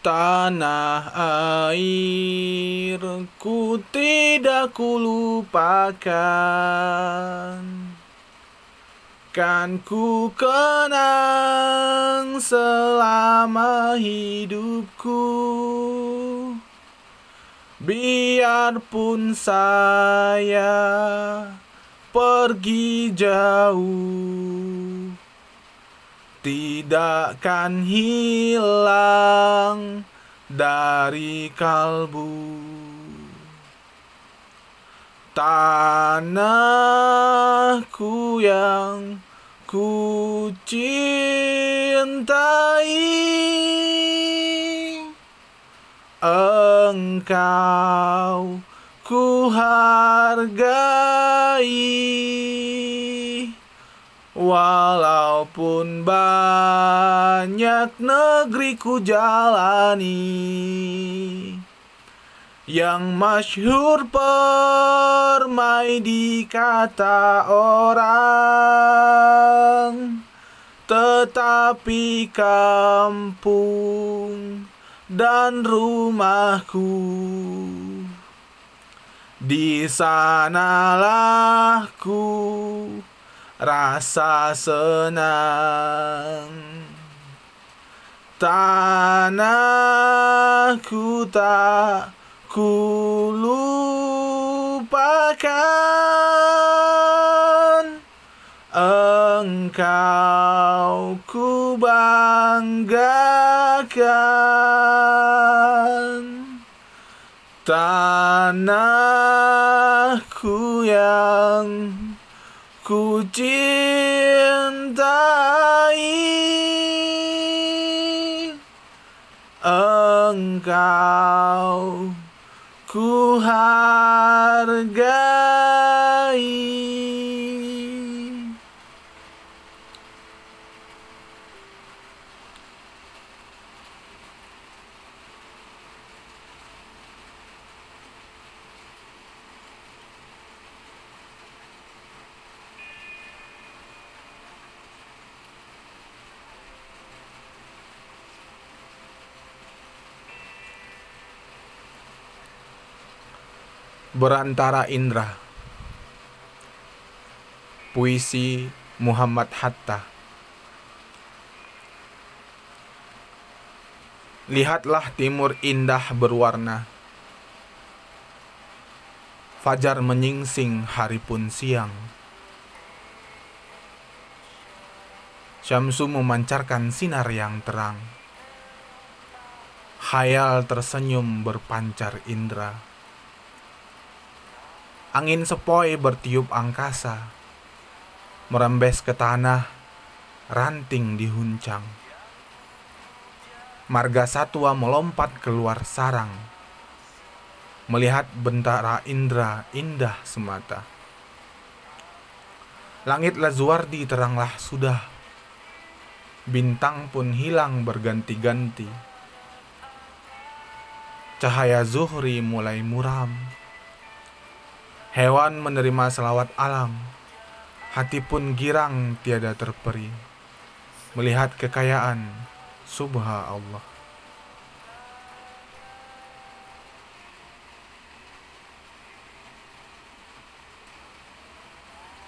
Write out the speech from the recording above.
Tanah airku tidak kulupakan. Kan ku kenang selama hidupku. Biarpun saya pergi jauh Tidakkan hilang dari kalbu. Tanahku yang ku cintai. Engkau ku hargai Walaupun banyak negeri ku jalani Yang masyhur permai di kata orang Tetapi kampung dan rumahku Di sanalah ku rasa senang. Tanahku tak ku lupakan Engkau ku banggakan. Tanahku yang ku cintai Engkau ku hargai Berantara Indra Puisi Muhammad Hatta. Lihatlah timur indah berwarna. Fajar menyingsing hari pun siang. Syamsu memancarkan sinar yang terang. Hayal tersenyum berpancar indra Angin sepoi bertiup angkasa, merembes ke tanah, ranting dihuncang. Marga satwa melompat keluar sarang, melihat bentara indra indah semata. Langit Lazuardi teranglah sudah, bintang pun hilang berganti-ganti. Cahaya Zuhri mulai muram Hewan menerima selawat alam, hati pun girang tiada terperi, melihat kekayaan subha Allah.